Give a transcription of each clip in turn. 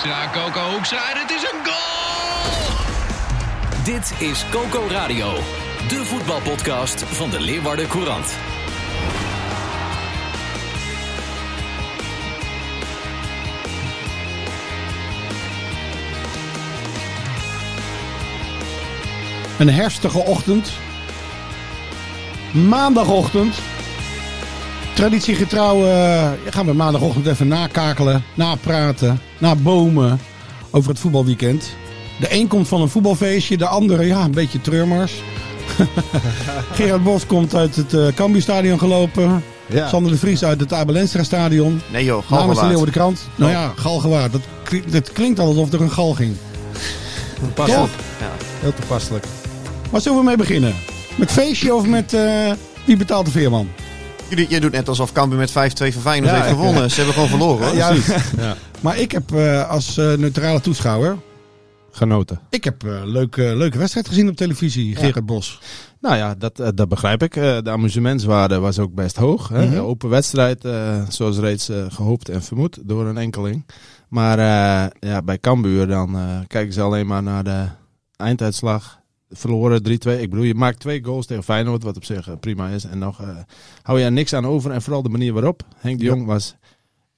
Hoekstra, Coco Hoekstra en het is een goal! Dit is Coco Radio, de voetbalpodcast van de Leeuwarden Courant. Een herstige ochtend. Maandagochtend. Traditiegetrouw uh, gaan we maandagochtend even nakakelen, napraten, nabomen over het voetbalweekend. De een komt van een voetbalfeestje, de andere ja, een beetje treurmars. Gerard Bos komt uit het uh, Cambuurstadion gelopen. Ja. Sander de Vries uit het Abelenstra stadion. Nee joh, Namens de de Krant. Nou ja, galgewaard. Dat, dat klinkt al alsof er een gal ging. Toepasselijk. Toch? Ja, heel toepasselijk. Waar zullen we mee beginnen? Met feestje of met eh, wie betaalt de veerman? Jullie, jij doet net alsof Cambuur met 5-2 van Feyenoord Ja, heeft gewonnen. Ze hebben gewoon verloren hoor. Ja, Maar ik heb eh, als eh, neutrale toeschouwer... Genoten. Ik heb een leuke, leuke wedstrijd gezien op televisie, Gerard Bos. Nou ja, dat, eh, dat begrijp ik. Eh, de amusementswaarde was ook best hoog. Hè? Mhm. Open wedstrijd, eh, zoals reeds eh, gehoopt en vermoed door een enkeling. Maar eh, ja, bij Cambuur dan eh, kijken ze alleen maar naar de einduitslag. Verloren 3-2. Ik bedoel, je maakt twee goals tegen Feyenoord, wat op zich eh, prima is. En nog eh, hou je er niks aan over. En vooral de manier waarop. Henk de. Jong was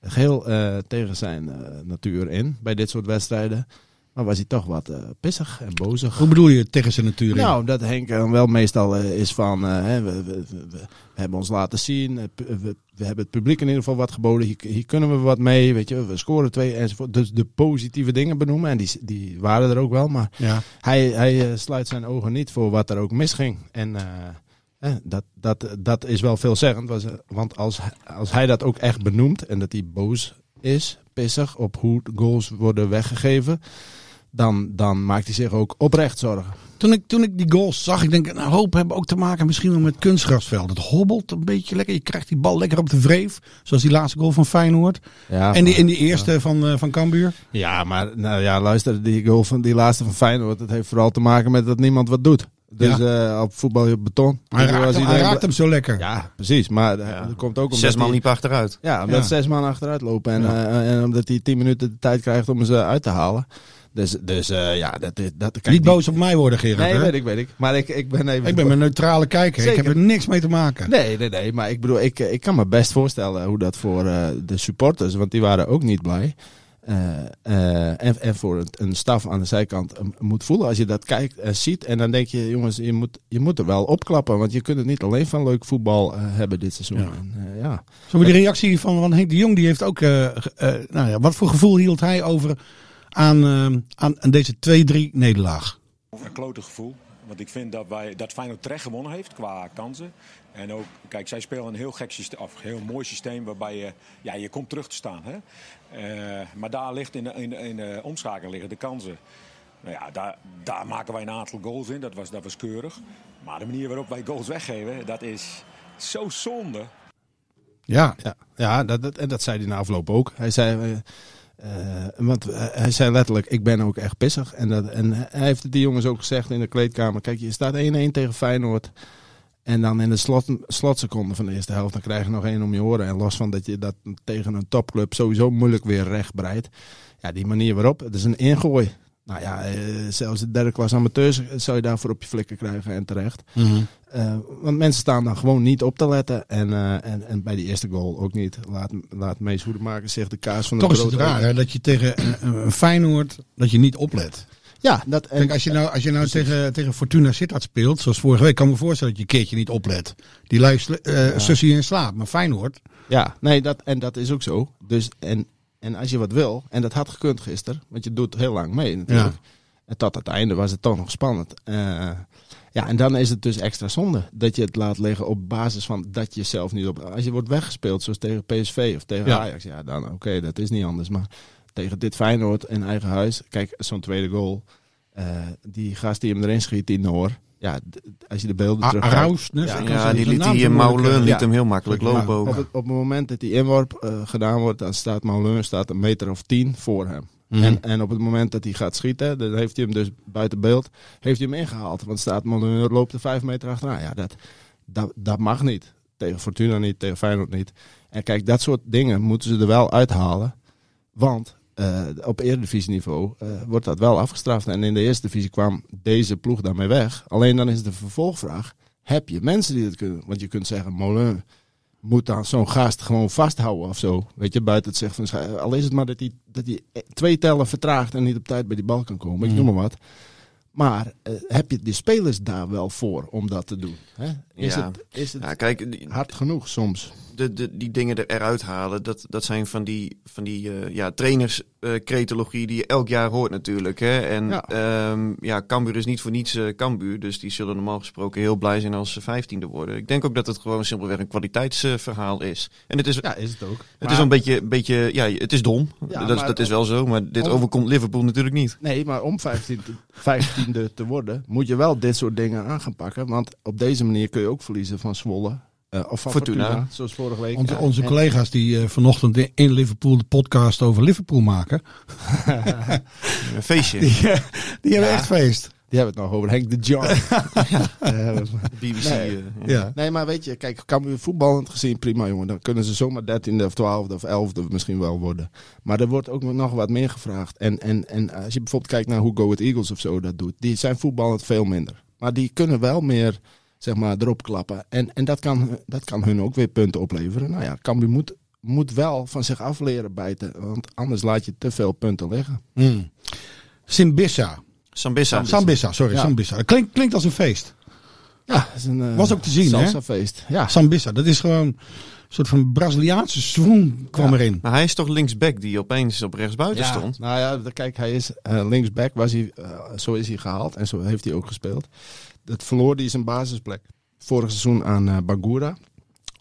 geheel eh, tegen zijn natuur in bij dit soort wedstrijden. Maar was hij toch wat eh, pissig en bozig. Hoe bedoel je tegen zijn natuur in? Nou, dat Henk dan wel meestal eh, is van, eh, we, we, we, we hebben ons laten zien, we, we hebben het publiek in ieder geval wat geboden, hier, hier kunnen we wat mee, weet je, we scoren twee enzovoort. Dus de positieve dingen benoemen en die, die waren er ook wel, maar Ja. hij, hij sluit zijn ogen niet voor wat er ook misging. En eh, dat, dat, dat is wel veelzeggend, was, want als, als hij dat ook echt benoemt en dat hij boos is, pissig op hoe goals worden weggegeven, dan, dan maakt hij zich ook oprecht zorgen. Toen, ik, toen ik die goals zag, ik denk, een hoop hebben ook te maken misschien wel met kunstgrasveld. Het hobbelt een beetje lekker. Je krijgt die bal lekker op de wreef. Zoals die laatste goal van Feyenoord. Ja, en die, en die eerste van, eh, van Cambuur. Ja, maar nou ja, luister, die goal van die laatste van Feyenoord, dat heeft vooral te maken met dat niemand wat doet. Dus eh, op voetbal je op beton. Hij raakt, hem, hij raakt hem zo lekker. Ja, precies. Maar eh, er komt ook omdat Zes man liepen achteruit. Ja, omdat Ja. zes man achteruit lopen en, Ja. eh, en omdat hij tien minuten de tijd krijgt om ze uit te halen. Dus, dus eh, ja, dat, dat kijk, Niet die- boos op mij worden, Gerard. Nee, hè? weet ik, weet ik. Maar ik, ik ben even... Ik ben een neutrale kijker. Ik Zeker. heb er niks mee te maken. Nee, nee, nee. Maar ik bedoel, ik, ik kan me best voorstellen hoe dat voor eh, de supporters, want die waren ook niet blij. eh, en, en voor een, een staf aan de zijkant moet voelen als je dat kijkt en ziet. En dan denk je, jongens, je moet, je moet er wel opklappen. Want je kunt het niet alleen van leuk voetbal hebben dit seizoen. Ja. En, ja. Zo die reactie van, van Henk de Jong, die heeft ook... nou ja, wat voor gevoel hield hij over aan, eh, aan, aan deze 2-3 nederlaag? Een klote gevoel. Want ik vind dat, wij, dat Feyenoord terecht gewonnen heeft qua kansen. En ook, kijk, zij spelen een heel gek systeem, of heel mooi systeem waarbij je, ja, je komt terug te staan. Hè? Eh, maar daar ligt in de, in, de, in de omschakeling liggen de kansen. Nou ja, daar, daar maken wij een aantal goals in. Dat was, dat was keurig. Maar de manier waarop wij goals weggeven, dat is zo zonde. Ja, Ja, ja dat, dat, en dat zei hij na afloop ook. Hij zei, eh, want eh, hij zei letterlijk, ik ben ook echt pissig. En, dat, en hij heeft die jongens ook gezegd in de kleedkamer. Kijk, je staat 1-1 tegen Feyenoord. En dan in de slot, slotseconde van de eerste helft, dan krijg je nog één om je oren. En los van dat je dat tegen een topclub sowieso moeilijk weer rechtbreidt. Ja, die manier waarop, het is een ingooi. Nou ja, eh, zelfs de derde klas amateurs zou je daarvoor op je flikken krijgen en terecht. Eh, want mensen staan dan gewoon niet op te letten. En, eh, en, en bij die eerste goal ook niet. Laat, laat Mees maken zich de kaas van de toch is brood het raar eten. hè, dat je tegen een, Feyenoord, dat je niet oplet. Ja, dat, en, Kijk, als je nou, als je nou tegen, tegen Fortuna Sittard speelt, zoals vorige week, kan ik me voorstellen dat je een keertje niet oplet. Die lui sle- eh sussie in slaap. Maar Feyenoord, ja, nee, dat, en dat is ook zo. Dus, en, en als je wat wil, en dat had gekund gisteren, want je doet heel lang mee natuurlijk. En tot het einde was het toch nog spannend. Eh, ja, en dan is het dus extra zonde dat je het laat liggen op basis van dat je zelf niet op. Als je wordt weggespeeld, zoals tegen PSV of tegen Ja. Ajax, ja, dan oké, dat is niet anders. Maar tegen dit Feyenoord in eigen huis. Kijk, zo'n tweede goal. eh, die gast die hem erin schiet, die Noor. Ja, als je de beelden terug Ja, die liet die eh, liet ja. hem heel makkelijk Ja. lopen ook. Op het, op het moment dat die inworp eh, gedaan wordt, dan staat Moulin staat een meter of tien voor hem. Mhm. En, en op het moment dat hij gaat schieten, dan heeft hij hem dus buiten beeld, heeft hij hem ingehaald. Want staat Moulin loopt er vijf meter achteraan. Ja, dat, dat, dat mag niet. Tegen Fortuna niet, tegen Feyenoord niet. En kijk, dat soort dingen moeten ze er wel uithalen. Want eh, op eredivisieniveau eh wordt dat wel afgestraft. En in de eerste divisie kwam deze ploeg daarmee weg. Alleen dan is de vervolgvraag, heb je mensen die dat kunnen? Want je kunt zeggen, Moulin moet dan zo'n gast gewoon vasthouden of zo. Weet je, buiten het zeggen van, al is het maar dat hij, dat hij twee tellen vertraagt en niet op tijd bij die bal kan komen. Ik noem maar wat. Maar eh, heb je de spelers daar wel voor om dat te doen? Hè? Is, Ja. het, is het Ja, kijk, die, hard genoeg soms? de, de, die dingen er, eruit halen, dat, dat zijn van die, van die eh, ja, trainerskretologie die je elk jaar hoort natuurlijk. Hè? En Ja. ja. ja, Cambuur is niet voor niets eh Cambuur, dus die zullen normaal gesproken heel blij zijn als ze vijftiende worden. Ik denk ook dat het gewoon simpelweg een kwaliteitsverhaal is. En het is, Ja, is het ook. het Maar- is een beetje, een beetje, ja, het is dom. Ja, dat, maar- dat is wel zo, maar dit Om- overkomt Liverpool natuurlijk niet. Nee, maar om 15 te- 15e te worden, moet je wel dit soort dingen aan gaan pakken. Want op deze manier kun je ook verliezen van Zwolle. eh, of van Fortuna. Fortuna. zoals vorige week. Onze, Ja, onze collega's die eh, vanochtend in- Liverpool de podcast over Liverpool maken, Een feestje. die, eh, die hebben echt feest. Die hebben het nog over Henk de Jong. Eh, BBC. Nee. Ja. nee, maar weet je, kijk, kan we voetballend gezien prima, jongen. Dan kunnen ze zomaar 13e of 12e of 11e misschien wel worden. Maar er wordt ook nog wat meer gevraagd. En, en, en als je bijvoorbeeld kijkt naar hoe Go Ahead Eagles of zo dat doet, die zijn voetballend veel minder. Maar die kunnen wel meer, zeg maar, erop klappen. En, en dat, kan, dat kan hun ook weer punten opleveren. Nou ja, Cambuur moet, moet wel van zich af leren bijten. Want anders laat je te veel punten liggen. Mm. Simbissa. Sambissa. Sambissa, sorry, Ja. Sambissa. Dat klinkt, klinkt als een feest. Ja, is een, eh, Was ook te zien, hè? salsa-feest. Ja. Sambissa, dat is gewoon een soort van Braziliaanse swoon kwam Ja. erin. Maar hij is toch linksback die opeens op rechtsbuiten Ja, stond? Nou ja, kijk, hij is eh, linksback, was hij, eh, zo is hij gehaald en zo heeft hij ook gespeeld. Dat verloor hij zijn basisplek vorig seizoen aan eh Bangura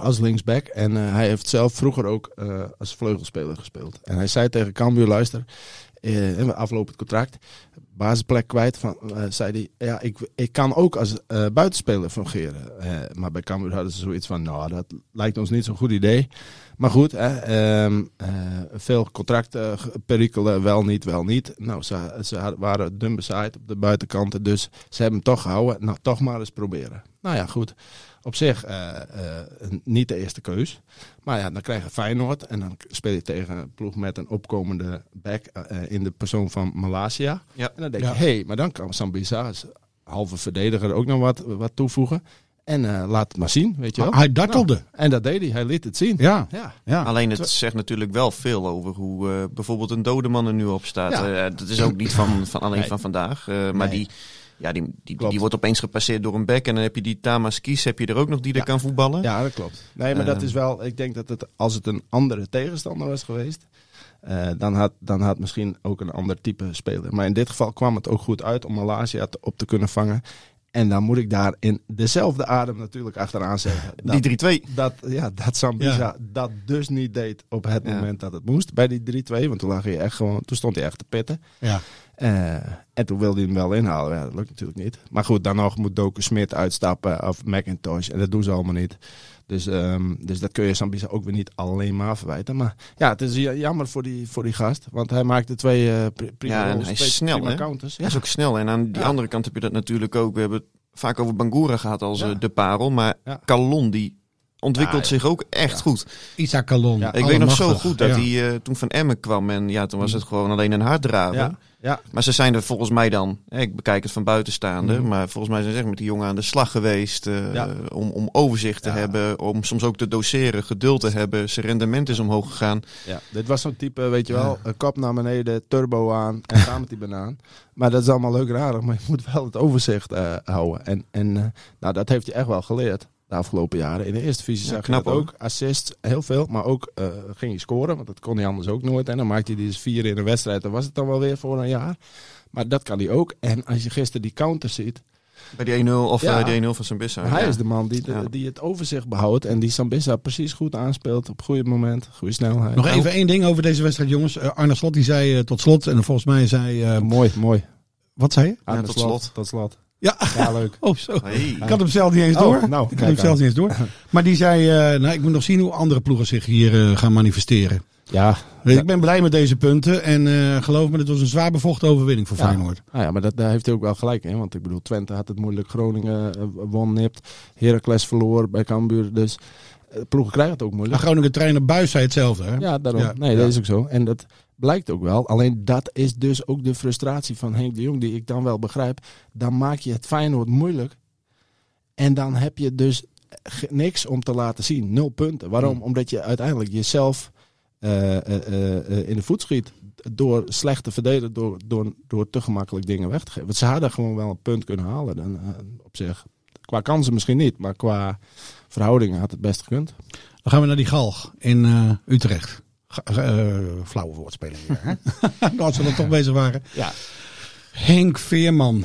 als linksback. En eh, hij heeft zelf vroeger ook eh, als vleugelspeler gespeeld. En hij zei tegen Cambuur, luister, eh, aflopend contract, basisplek kwijt. Van, eh, zei hij, ja, ik, ik kan ook als eh, buitenspeler fungeren. Eh, maar bij Cambuur hadden ze zoiets van, nou, dat lijkt ons niet zo'n goed idee. Maar goed, hè, ehm, eh, veel contracten perikelen, wel niet, wel niet. Nou, ze, ze waren dun bezaaid op de buitenkanten, dus ze hebben hem toch gehouden. Nou, toch maar eens proberen. Nou ja, goed. Op zich eh, eh, niet de eerste keus. Maar ja, dan krijg je Feyenoord en dan speel je tegen een ploeg met een opkomende back eh, in de persoon van Malasia. Ja. En dan denk Ja. je, hé, hey, maar dan kan Sambisa als halve verdediger ook nog wat, wat toevoegen. En eh, laat het maar zien, weet je wel. Hij dartelde. Nou, en dat deed hij, hij liet het zien. Ja, Ja. ja. Alleen het zegt natuurlijk wel veel over hoe eh, bijvoorbeeld een dode man er nu op staat. Ja. Eh, dat is ook niet van, van alleen Nee. van vandaag. eh, maar Nee. die, ja, die, die, die, wordt opeens gepasseerd door een back. En dan heb je die Tamas Kies, heb je er ook nog die Ja. er kan voetballen. Ja, dat klopt. Nee, maar dat Ehm. is wel. Ik denk dat het, als het een andere tegenstander was geweest, eh, dan, had, dan had misschien ook een ander type speler. Maar in dit geval kwam het ook goed uit om Malaysia te- op te kunnen vangen. En dan moet ik daar in dezelfde adem natuurlijk achteraan zeggen. Dat, Die 3-2. dat, ja, dat Sambisa Ja. dat dus niet deed op het Ja. moment dat het moest. Bij die 3-2. Want toen, lag hij echt gewoon, toen stond hij echt te pitten. ja. Eh, en toen wilde hij hem wel inhalen. Ja, dat lukt natuurlijk niet. Maar goed, dan nog moet Doku Smit uitstappen of McIntosh. En dat doen ze allemaal niet. Dus, ehm, dus dat kun je Sambisa ook weer niet alleen maar verwijten. Maar ja, het is ja- jammer voor die, voor die gast. Want hij maakte twee eh pri- prima Ja, en hij is twee snel, prima hè? counters. Ja. Dat is ook snel. En aan die Ja. andere kant heb je dat natuurlijk ook. We hebben het vaak over Bangura gehad als Ja. eh, de parel. Maar Ja. Calon, die ontwikkelt Ja, zich ook echt Ja. goed. Isaac Calon. Ja, Ik weet nog zo goed dat Ja. hij eh, toen van Emmen kwam. En ja, toen was het gewoon alleen een harddraver. Ja. Maar ze zijn er volgens mij dan, ik bekijk het van buitenstaande, Mhm. maar volgens mij zijn ze echt met die jongen aan de slag geweest. eh, Ja. om, om overzicht te Ja. hebben, om soms ook te doseren, geduld te hebben. Zijn rendement is omhoog gegaan. Ja, dit was zo'n type, weet je wel, een kop naar beneden, turbo aan en gaan met die banaan. Maar dat is allemaal leuk en aardig, maar je moet wel het overzicht eh, houden. En, en eh, nou, dat heeft hij echt wel geleerd de afgelopen jaren. In de eerste divisie Ja, zag knap je dat hoor. ook. Assists, heel veel, maar ook eh, ging hij scoren, want dat kon hij anders ook nooit. En dan maakte hij dus vier in een wedstrijd, dan was het dan wel weer voor een jaar. Maar dat kan hij ook. En als je gisteren die counter ziet, Bij die 1-0 of Ja. eh, die 1-0 van Sambissa. Hij ja. is de man die, de- Ja. die het overzicht behoudt en die Sambissa precies goed aanspeelt op goede moment, goede snelheid. Nog even één ding over deze wedstrijd, jongens. Eh, Arne Slot die zei tot slot, en volgens mij zei... eh, mooi, mooi. wat zei je? De tot slot. slot. Tot slot. Ja, Ja, leuk. oh zo. Hey. Ik had hem zelf niet eens Oh, door. nou, ik had hem zelf niet eens door. Maar die zei, eh, nou, ik moet nog zien hoe andere ploegen zich hier eh, gaan manifesteren. Ja, Dus Ik ben blij met deze punten. En eh, geloof me, dit was een zwaar bevochten overwinning voor Ja. Feyenoord. Ah ja, maar dat, daar heeft hij ook wel gelijk in. Want ik bedoel, Twente had het moeilijk. Groningen won nipt. Heracles verloor bij Cambuur. Dus ploegen krijgen het ook De moeilijk. Groningen trainer Buis zei hetzelfde. Hè? Ja, daarom. Ja, nee, ja. dat is ook zo. En dat blijkt ook wel. Alleen dat is dus ook de frustratie van Henk de Jong, die ik dan wel begrijp. Dan maak je het Feyenoord moeilijk. En dan heb je dus niks om te laten zien. Nul punten. Waarom? Hmm. Omdat je uiteindelijk jezelf eh, eh, eh, in de voet schiet. Door slecht te verdedigen, door, door, door te gemakkelijk dingen weg te geven. Want ze hadden gewoon wel een punt kunnen halen. Dan, op zich. Qua kansen misschien niet, maar qua verhoudingen had het best gekund. Dan gaan we naar die galg in Utrecht. Eh, flauwe woordspeling weer. Hè? Als we er toch bezig waren. Ja. Henk Veerman.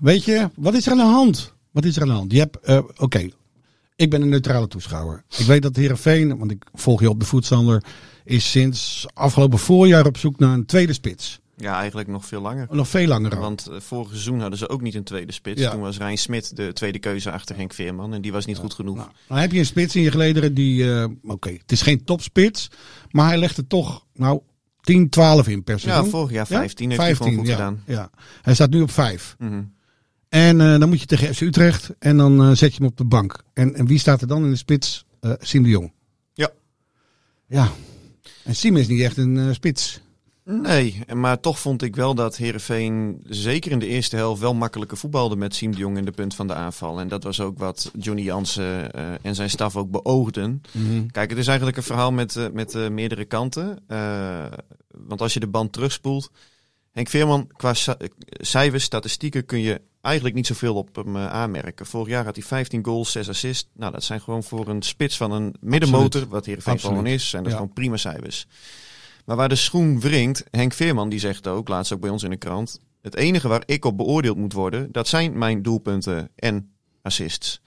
Weet je, wat is er aan de hand? Wat is er aan de hand? Je hebt, eh, oké, ik ben een neutrale toeschouwer. Ik weet dat Heerenveen, want ik volg je op de voetstander, is sinds afgelopen voorjaar op zoek naar een tweede spits. Ja, eigenlijk nog veel langer. Nog veel langer. Want eh, vorig seizoen hadden ze ook niet een tweede spits. Ja. Toen was Rijn Smit de tweede keuze achter Henk Veerman. En die was niet goed genoeg. Nou, dan heb je een spits in je gelederen die, eh, oké, het is geen topspits, maar hij legt er toch, nou, 10, 12 in per ja, seizoen. vorig jaar Ja? 15 heeft hij gewoon goed ja, gedaan. Ja. Hij staat nu op 5. Mhm. En eh, dan moet je tegen FC Utrecht en dan zet je hem op de bank. En, en wie staat er dan in de spits? Siem de Jong. Ja. Ja. En Siem is niet echt een spits. Nee, maar toch vond ik wel dat Herenveen zeker in de eerste helft wel makkelijker voetbalde met Siem de Jong in de punt van de aanval. En dat was ook wat Johnny Jansen eh, en zijn staf ook beoogden. Kijk, het is eigenlijk een verhaal met, eh, met eh, meerdere kanten. Want als je de band terugspoelt, Henk Veerman, qua ci- cijfers, statistieken kun je eigenlijk niet zoveel op hem aanmerken. Vorig jaar had hij 15 goals, 6 assists. Nou, dat zijn gewoon voor een spits van een middenmotor, wat Heerenveen Absoluut. gewoon is, zijn dat Ja. gewoon prima cijfers. Maar waar de schoen wringt, Henk Veerman die zegt ook, laatst ook bij ons in de krant, het enige waar ik op beoordeeld moet worden, dat zijn mijn doelpunten en assists.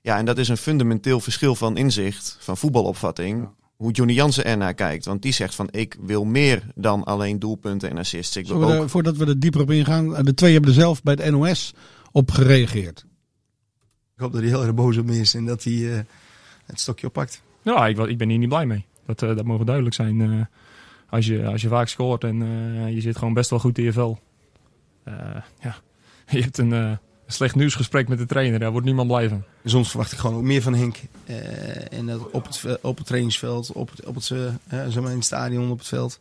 Ja, en dat is een fundamenteel verschil van inzicht, van voetbalopvatting, hoe Johnny Jansen ernaar kijkt. Want die zegt van, ik wil meer dan alleen doelpunten en assists. Ik wil we ook er- voordat we er dieper op ingaan. eh, De twee hebben er zelf bij de NOS op gereageerd. Ik hoop dat hij heel erg boos op me is en dat hij eh, het stokje oppakt. Ja, ik, ik ben hier niet blij mee. Dat, eh, dat mogen duidelijk zijn. eh, als, je, als je vaak scoort en eh, je zit gewoon best wel goed in je vel. Eh, ja. Je hebt een, eh, een slecht nieuwsgesprek met de trainer. Daar wordt niemand blij van. Soms verwacht ik gewoon ook meer van Henk. En dat op het, op het trainingsveld, op het, op het, zeg maar in het stadion, op het veld.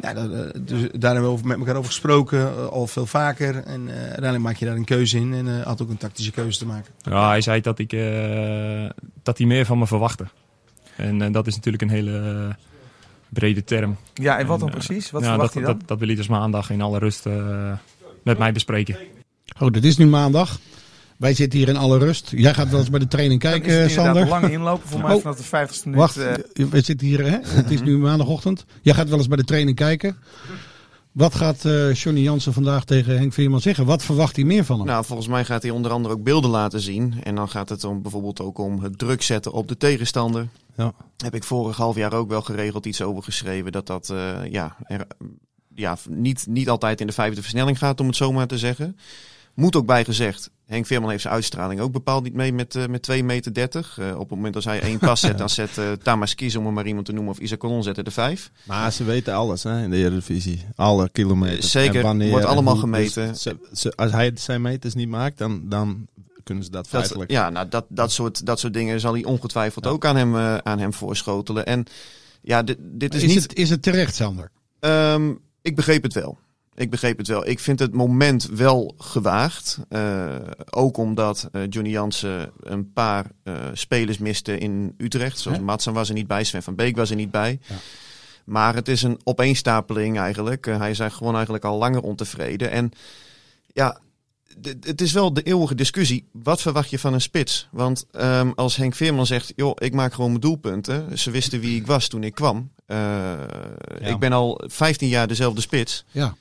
Ja, daar, eh, dus daar hebben we met elkaar over gesproken, al veel vaker. En uiteindelijk maak je daar een keuze in en had ook een tactische keuze te maken. Ja, hij zei dat, ik, dat hij meer van me verwachtte. En dat is natuurlijk een hele brede term. Ja, en wat dan En, eh, precies? Wat ja, verwacht dat, hij dan? Dat, dat wil hij dus maandag in alle rust eh, met mij bespreken. Oh, dit is nu maandag. Wij zitten hier in alle rust. Jij gaat wel eens bij de training Dan kijken, is het inderdaad Sander. een lange inlopen voor mij Oh. vanaf de 50ste minuut. Wacht, eh, we zitten hier, hè? Het is nu maandagochtend. Jij gaat wel eens bij de training kijken. Wat gaat eh Johnny Jansen vandaag tegen Henk Veerman zeggen? Wat verwacht hij meer van hem? Nou, volgens mij gaat hij onder andere ook beelden laten zien. En dan gaat het om bijvoorbeeld ook om het druk zetten op de tegenstander. Ja. Heb ik vorig half jaar ook wel geregeld iets over geschreven. Dat dat eh, ja, er, ja, niet, niet altijd in de vijfde versnelling gaat, om het zo maar te zeggen. Moet ook bij gezegd, Henk Veerman heeft zijn uitstraling ook bepaald niet mee met, eh met 2 meter 30. Eh, op het moment dat hij één pas zet, dan zet eh Tamas Kies, om er maar iemand te noemen, of Isaac Colon zetten de vijf. Maar ze weten alles hè, in de Eredivisie. Alle kilometers. Zeker, wanneer wordt en allemaal hoe. gemeten. Dus ze- ze- als hij zijn meters niet maakt, dan, dan kunnen ze dat, Dat, feitelijk. ja, nou, dat, dat, soort, dat soort dingen zal hij ongetwijfeld ook aan hem, aan hem voorschotelen. En ja, dit, dit is, is, niet... het, is het terecht, Sander? Ehm, ik begreep het wel. Ik begreep het wel. Ik vind het moment wel gewaagd. Eh, ook omdat eh, Johnny Jansen een paar eh, spelers miste in Utrecht. Zoals? Matsen was er niet bij, Sven van Beek was er niet bij. Ja. Maar het is een opeenstapeling eigenlijk. Hij is gewoon eigenlijk al langer ontevreden. En ja, het is wel de eeuwige discussie. Wat verwacht je van een spits? Want ehm, als Henk Veerman zegt, joh, ik maak gewoon mijn doelpunten. Ze wisten wie ik was toen ik kwam. Ik ben al 15 jaar dezelfde spits. Ja.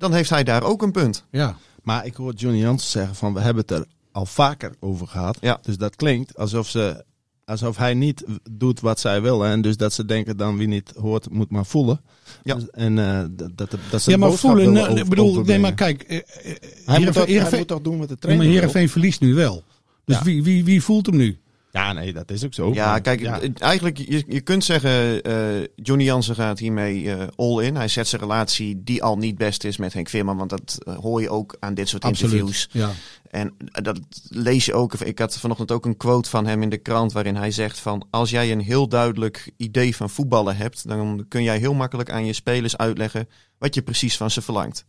Dan heeft hij daar ook een punt. Ja. Maar ik hoor Johnny Jansen zeggen van we hebben het er al vaker over gehad. Ja. Dus dat klinkt alsof, ze, alsof hij niet doet wat zij willen. En dus dat ze denken dan wie niet hoort moet maar voelen. Ja. Dus- en eh, dat, dat, dat ze Ja, maar voelen, over- bedoel, nee, maar kijk, eh, eh, hij, moet Heerenveen- toch, hij Heerenveen- moet toch doen wat de trainer maar wil? Heerenveen verliest nu wel. Dus Ja. wie, wie, wie voelt hem nu? Ja, nee, dat is ook zo. Ja, Maar- kijk, ja. eigenlijk, je, je kunt zeggen, eh, Johnny Jansen gaat hiermee eh, all in. Hij zet zijn relatie, die al niet best is met Henk Veerman, want dat eh, hoor je ook aan dit soort interviews. Ja. En dat lees je ook. Ik had vanochtend ook een quote van hem in de krant waarin hij zegt van als jij een heel duidelijk idee van voetballen hebt, dan kun jij heel makkelijk aan je spelers uitleggen wat je precies van ze verlangt.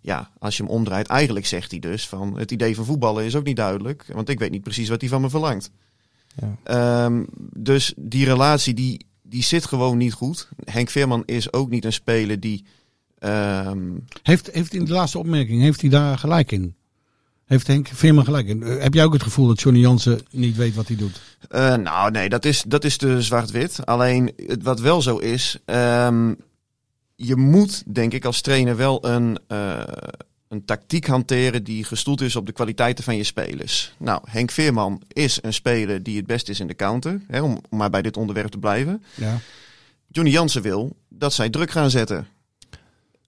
Ja, als je hem omdraait, eigenlijk zegt hij dus van het idee van voetballen is ook niet duidelijk, want ik weet niet precies wat hij van me verlangt. Ja. Ehm, dus die relatie die, die zit gewoon niet goed. Henk Veerman is ook niet een speler die ehm, Heeft, heeft in de laatste opmerking, heeft hij daar gelijk in? Heeft Henk Veerman gelijk in? Eh, Heb jij ook het gevoel dat Johnny Jansen niet weet wat hij doet? Eh, nou, nee, dat is, dat is te zwart-wit. Alleen wat wel zo is, ehm, je moet, denk ik, als trainer wel een, eh, een tactiek hanteren die gestoeld is op de kwaliteiten van je spelers. Nou, Henk Veerman is een speler die het best is in de counter, hè, om, om maar bij dit onderwerp te blijven. Ja. Johnny Jansen wil dat zij druk gaan zetten.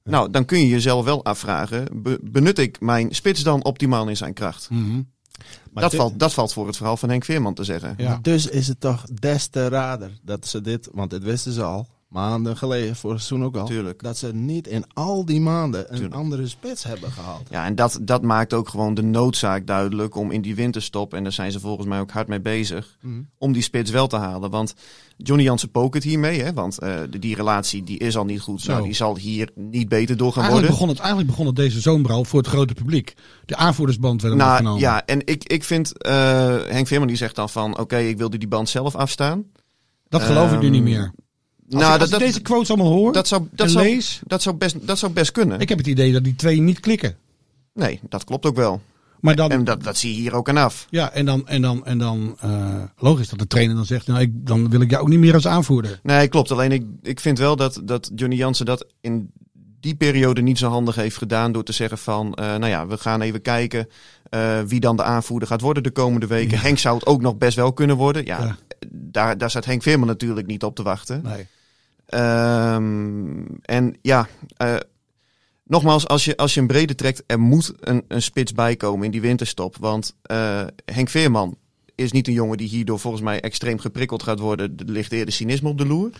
Nou, dan kun je jezelf wel afvragen, be- benut ik mijn spits dan optimaal in zijn kracht? Maar Dat dit- valt, dat valt voor het verhaal van Henk Veerman te zeggen. Ja. Dus is het toch des te rader dat ze dit, want dit wisten ze al, maanden geleden, voor het seizoen ook al, Tuurlijk. dat ze niet in al die maanden een Tuurlijk. andere spits hebben gehaald. Ja, en dat, dat maakt ook gewoon de noodzaak duidelijk om in die winterstop, en daar zijn ze volgens mij ook hard mee bezig, Mhm. om die spits wel te halen. Want Johnny Jansen pokert hiermee, hè, want eh, die relatie die is al niet goed. Zo. Die zal hier niet beter door gaan Eigenlijk worden. begon, het, eigenlijk begon het deze zomer al voor het grote publiek. De aanvoerdersband werd Nou afgenomen. ja, en ik, ik vind, eh, Henk Veerman die zegt dan van, oké, ik wilde die band zelf afstaan. dat geloof ik nu Ehm, niet meer. Als, nou, ik, als dat, ik deze quotes allemaal hoor dat, zou, dat, zou, lees, dat, zou best, dat zou best kunnen. ik heb het idee dat die twee niet klikken. Nee, dat klopt ook wel. Maar dan, En dat, dat zie je hier ook aan af. ja, en dan, en dan, en dan eh, logisch dat de trainer dan zegt, nou, ik, dan wil ik jou ook niet meer als aanvoerder. Nee, klopt. Alleen ik, ik vind wel dat, dat Johnny Jansen dat in die periode niet zo handig heeft gedaan door te zeggen van, eh, nou ja, we gaan even kijken eh, wie dan de aanvoerder gaat worden de komende weken. Henk zou het ook nog best wel kunnen worden. Ja, Ja. Daar, daar staat Henk Veerman natuurlijk niet op te wachten. Nee. Ehm, en ja, eh, nogmaals, als je, als je een brede trekt, er moet een, een spits bijkomen in die winterstop. Want eh, Henk Veerman is niet een jongen die hierdoor volgens mij extreem geprikkeld gaat worden. Er ligt eerder cynisme op de loer.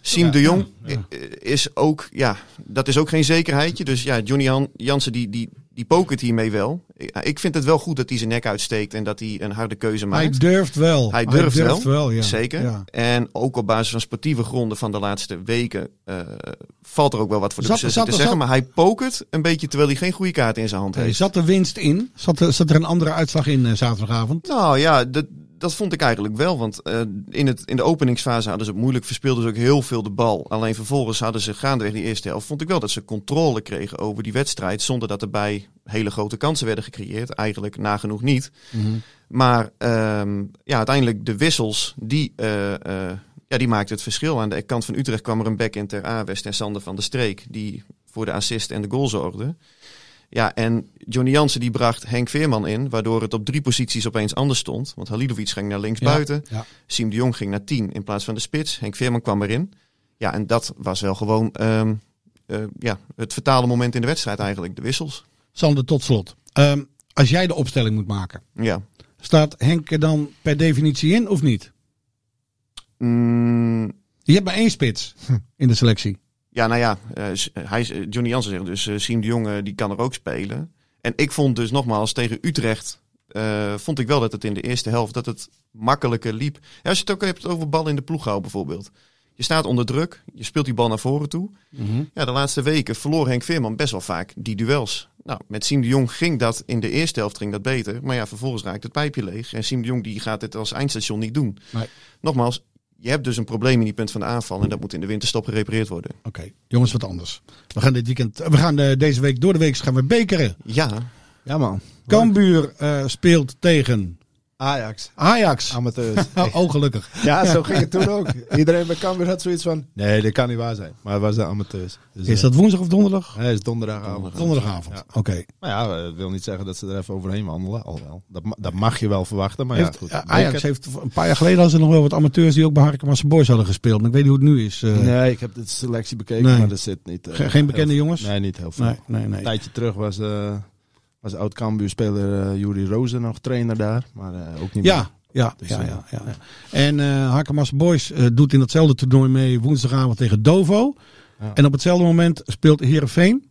Siem ja, de Jong ja, ja. i- is ook, ja, dat is ook geen zekerheidje. Dus ja, Johnny Han, Jansen die, die, die pokert hiermee wel. Ik- vind het wel goed dat hij zijn nek uitsteekt en dat hij een harde keuze maakt. Hij durft wel. Hij durft wel, ja. Zeker. Ja. En ook op basis van sportieve gronden van de laatste weken eh, valt er ook wel wat voor de beslissing zat- te zeggen. zat- Maar hij pokert een beetje terwijl hij geen goede kaart in zijn hand heeft. zat de winst in? Zat er, zat er een andere uitslag in eh, zaterdagavond? Nou ja, dat, dat vond ik eigenlijk wel. Want eh, in, het, in de openingsfase hadden ze het moeilijk. Verspeelden ze ook heel veel de bal. Alleen vervolgens hadden ze gaandeweg die eerste helft. Vond ik wel dat ze controle kregen over die wedstrijd. Zonder dat erbij hele grote kansen werden gecreëerd. Eigenlijk nagenoeg niet. Maar ehm, ja, uiteindelijk de wissels, die, eh, eh, ja, die maakten het verschil. Aan de kant van Utrecht kwam er een back in ter Awest en Sander van de Streek. Die voor de assist en de goal zorgde. Ja, en Johnny Jansen die bracht Henk Veerman in, waardoor het op drie posities opeens anders stond. Want Halilovic ging naar links buiten, Ja. Siem de Jong ging naar 10 in plaats van de spits. Henk Veerman kwam erin. Ja, en dat was wel gewoon ehm, eh, ja, het vertale moment in de wedstrijd eigenlijk, de wissels. Sander, tot slot. Ehm, als jij de opstelling moet maken, Ja. staat Henk er dan per definitie in of niet? Mm, Je hebt maar één spits in de selectie. Ja, nou ja, eh, s- hij, is- Johnny Jansen zegt dus, eh Siem de Jong eh, die kan er ook spelen. En ik vond dus nogmaals tegen Utrecht, eh, vond ik wel dat het in de eerste helft dat het makkelijker liep. Als je het ook hebt over bal in de ploeg houden bijvoorbeeld. Je staat onder druk, je speelt die bal naar voren toe. Ja, de laatste weken verloor Henk Veerman best wel vaak die duels. Nou, met Siem de Jong ging dat in de eerste helft ging dat beter. Maar ja, vervolgens raakt het pijpje leeg. En Siem de Jong die gaat het als eindstation niet doen. Nee. Nogmaals, je hebt dus een probleem in die punt van de aanval. En dat moet in de winterstop gerepareerd worden. Oké, jongens, wat anders. We gaan dit weekend, we gaan eh, deze week door de week gaan we bekeren. Ja, Ja man. Cambuur eh, speelt tegen Ajax. Ajax. Amateurs. Oh, gelukkig. Ja, zo ging het toen ook. Iedereen bij Cambuur had zoiets van... Nee, dat kan niet waar zijn. Maar het was de amateurs. Dus, Is dat woensdag of donderdag? Nee, het is donderdagavond. Donderdagavond. Ja. Oké. Maar ja, dat wil niet zeggen dat ze er even overheen wandelen. Al wel. Dat, dat mag je wel verwachten. Maar ja, goed. ja, Ajax heeft een paar jaar geleden hadden ze nog wel wat amateurs die ook bij Harkemasse Boys hadden gespeeld. Maar ik weet niet hoe het nu is. eh. Nee, ik heb de selectie bekeken, Nee. maar er zit niet... eh, Ge- geen bekende jongens? Nee, niet heel veel. Nee, nee, nee. Een tijdje terug was, eh was oud-Cambuur-speler eh Juri Rozen nog trainer daar. Maar eh, ook niet meer. Ja, ja, Dus, ja, eh, ja, ja. En eh Harkemasse Boys eh, doet in datzelfde toernooi mee woensdagavond tegen Dovo. Ja. En op hetzelfde moment speelt Heerenveen.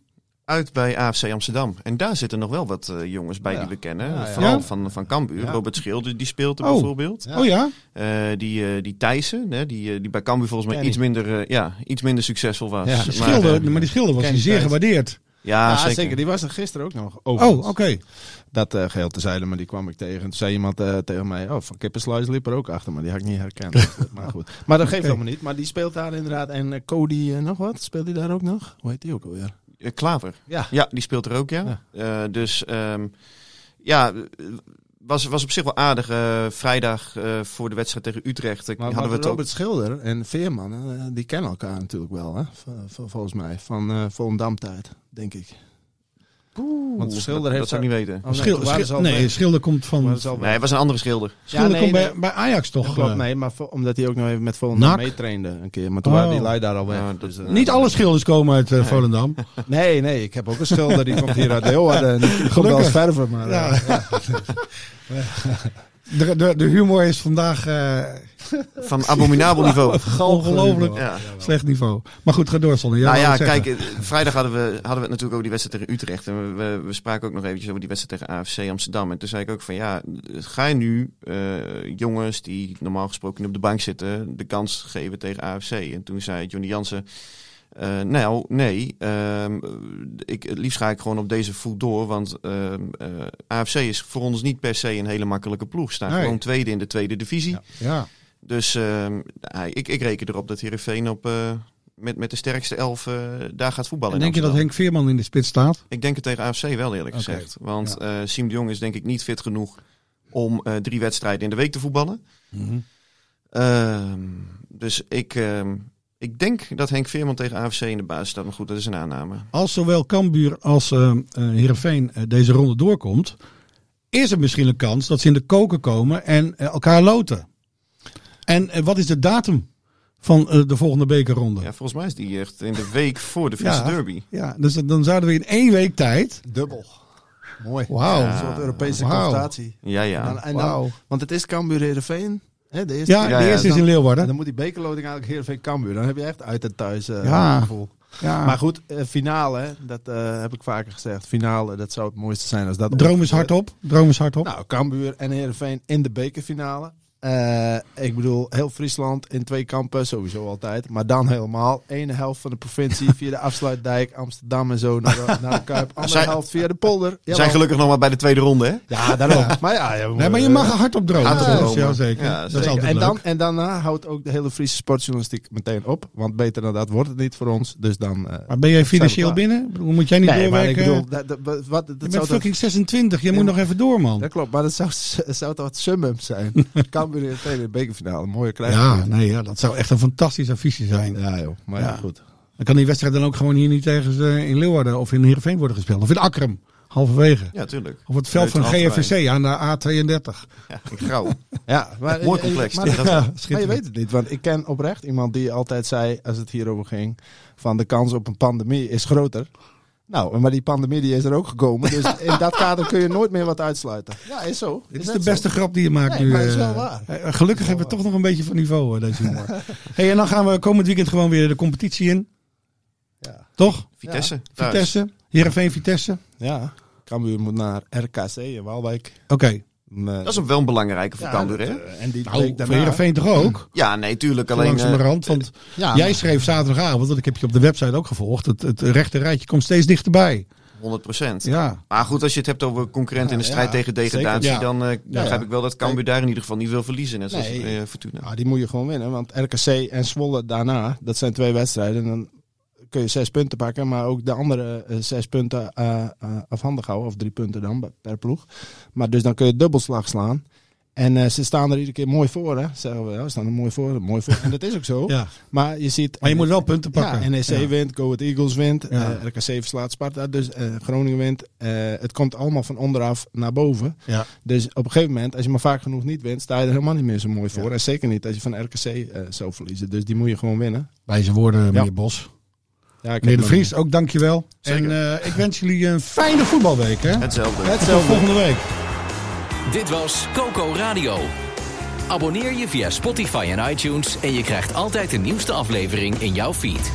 Uit bij AFC Amsterdam. En daar zitten nog wel wat jongens bij Ja. die we kennen. Ja, ja. Vooral Ja? van, van Cambuur. Ja. Robert Schilder, die speelt er Oh. bijvoorbeeld. Ja. Oh ja? Eh, die, eh die Thijssen, hè, die, die bij Cambuur volgens mij iets minder, ja, iets minder succesvol was. Ja. Maar, Die schilder, maar die schilder was die zeer gewaardeerd. Ja, Ja, zeker. zeker. Die was er gisteren ook nog. Oh, oké. Dat eh geheel tezijde, maar die kwam ik tegen. En toen zei iemand eh, tegen mij, oh, van Kippensluis liep er ook achter, maar die had ik niet herkend. maar goed. Maar dat geeft Oké. allemaal niet. Maar die speelt daar inderdaad. En eh, Cody, nog wat? Speelt hij daar ook nog? Hoe heet die ook alweer? Klaver. Ja. Ja, die speelt er ook, ja. Eh, dus ehm, ja, was, was op zich wel aardig. Eh, vrijdag eh, voor de wedstrijd tegen Utrecht Maar, hadden we het ook. Robert Schilder en Veerman, eh, die kennen elkaar natuurlijk wel, hè? V- volgens mij. Van eh Volendam-tijd, denk ik. Want Schilder heeft dat zou ik niet weten. Oh, nee, Schil- toen waren ze schil- al nee. Schilder komt van... Nee, het was een andere schilder. Schilder nee, komt bij, bij Ajax toch? Klopt, eh, nee, maar omdat hij ook nog even met Volendam Nak? meetrainde een keer. Maar toen Oh. waren die lui daar al weg. Ja, Dus, eh, Niet alle schilders komen uit eh, Volendam. Nee, nee, ik heb ook een schilder die komt hier uit Leeuwarden. En die komt wel als verven, maar... Ja. ja. De, de, de humor is vandaag eh, Van abominabel niveau. ongelooflijk Ja. slecht niveau. Maar goed, ga door, Sonny. Ja, nou ja, kijk, zeggen. vrijdag hadden we, hadden we het natuurlijk over die wedstrijd tegen Utrecht. En we, we, we spraken ook nog eventjes over die wedstrijd tegen AFC Amsterdam. En toen zei ik ook van ja, ga je nu eh, jongens die normaal gesproken op de bank zitten, de kans geven tegen AFC? En toen zei Johnny Jansen, eh, nou nee, ehm, ik, het liefst ga ik gewoon op deze voet door. Want ehm, eh, AFC is voor ons niet per se een hele makkelijke ploeg. Staan Nee. gewoon tweede in de tweede divisie. Ja. Dus ehm, ik, ik reken erop dat Heerenveen op, eh, met, met de sterkste elf daar gaat voetballen. En denk je dat. Henk Veerman in de spits staat? Ik denk het tegen AFC wel eerlijk gezegd. Want ja. Siem de Jong is denk ik niet fit genoeg om drie wedstrijden in de week te voetballen. Ehm, dus ik, ik denk dat Henk Veerman tegen AFC in de basis staat. Maar goed, dat is een aanname. Als zowel Cambuur als eh eh, Heerenveen eh, deze ronde doorkomt, is er misschien een kans dat ze in de koken komen en elkaar loten. En wat is de datum van eh, de volgende bekerronde? Ja, volgens mij is die echt in de week voor de Friese Ja. derby. Ja, dus dan zouden we in één week tijd. Dubbel. Mooi. Wauw. Een soort Europese confrontatie. Ja, ja. En dan, en dan- Wauw. want het is Cambuur Heerenveen. Hè, de eerste Ja, de eerste is in En Leeuwarden. dan moet die bekerloting eigenlijk Heerenveen Cambuur. Dan heb je echt uit en thuis eh, Ja. gevoel. Ja. Maar goed, eh, finale, dat eh, heb ik vaker gezegd. Finale, dat zou het mooiste zijn als dat Droom is hardop. Droom is hardop. Nou, Cambuur en Heerenveen in de bekerfinale. Eh, ik bedoel, heel Friesland in twee kampen, sowieso altijd. Maar dan helemaal. Ene helft van de provincie via de afsluitdijk, Amsterdam en zo naar de, naar de Kuip. Andere Zijn- helft via de polder. We Jawel. zijn gelukkig nog maar bij de tweede ronde, hè? Ja, daarom. Maar ja, ja, nee, maar je mag er hard op dromen. Hard op dromen. ja, zeker. Ja, dat is altijd en, leuk. dan, en daarna houdt ook de hele Friese sportjournalistiek meteen op. Want beter dan dat wordt het niet voor ons. Dus dan... eh, Maar ben jij financieel binnen? Bedoel, Moet jij niet nee, maar ik doorwerken? bedoel, dat, dat, wat- dat je zou bent fucking 26. Je Ja, moet nog even door, man. Dat klopt, maar dat zou, zou toch het summum zijn. Cambuur in de bekerfinale. Mooie krijg Ja, nee, ja, dat zou echt een fantastische affiche zijn. Ja joh, maar ja, goed. Dan kan die wedstrijd dan ook gewoon hier niet ergens eh, in Leeuwarden of in Heerenveen worden gespeeld. Of in Akrum, halverwege. Ja, tuurlijk. Of het veld van GFVC aan de A32. Ja, in grauw. Ja, maar, Mooi complex. Maar, Ja, maar je weet het niet, want ik ken oprecht iemand die altijd zei, als het hierover ging, van de kans op een pandemie is groter. Nou, maar die pandemie die is er ook gekomen, dus in dat kader kun je nooit meer wat uitsluiten. Ja, is zo. Dit is de zo. beste grap die je maakt Nee, nu. maar is eh. wel waar. Eh, gelukkig hebben we toch nog een beetje van niveau, eh, deze humor. hey, en dan gaan we komend weekend gewoon weer de competitie in. Ja. Toch? Vitesse. thuis. Vitesse. Heerenveen Vitesse. Ja, Cambuur moet naar RKC in Waalwijk. Oké. Dat is wel een belangrijke voor Cambuur, hè? En die Nou, daarna... Heerenveen toch ook? Ja, nee, tuurlijk. Alleen, eh, langzamerhand. Want Ja, jij schreef zaterdagavond, want ik heb je op de website ook gevolgd. Het, het rechte rijtje komt steeds dichterbij. 100 procent. Ja. Maar goed, als je het hebt over concurrent in de Ja, strijd ja, tegen degradatie, zeker. Ja. dan eh, Ja, begrijp ja. ik wel dat Cambuur daar in ieder geval niet wil verliezen. Net zoals Nee. eh, Fortuna. Ja, die moet je gewoon winnen. Want RKC en Zwolle daarna, dat zijn twee wedstrijden. En dan kun je zes punten pakken, maar ook de andere eh, zes punten eh, eh, afhandig houden. Of drie punten dan per ploeg. Maar dus dan kun je dubbelslag slaan. En ze staan er iedere keer mooi voor, hè? Zeggen we, ja, staan er mooi voor, mooi voor. En dat is ook zo. Ja. Maar je ziet... Maar je moet wel punten pakken. Ja, NEC Ja. wint, Go Ahead Eagles wint, Ja. RKC verslaat Sparta, dus Groningen wint. Het komt allemaal van onderaf naar boven. Ja. Dus op een gegeven moment, als je maar vaak genoeg niet wint, sta je er helemaal niet meer zo mooi voor. En zeker niet als je van RKC zou verliezen. Dus die moet je gewoon winnen. Wijze woorden, meneer Bos. Ja, ik Meneer De Vries, ook dankjewel. Zeker. En eh, ik wens jullie een fijne voetbalweek. Hè? Hetzelfde. Tot volgende week. Dit was Coco Radio. Abonneer je via Spotify en iTunes en je krijgt altijd de nieuwste aflevering in jouw feed.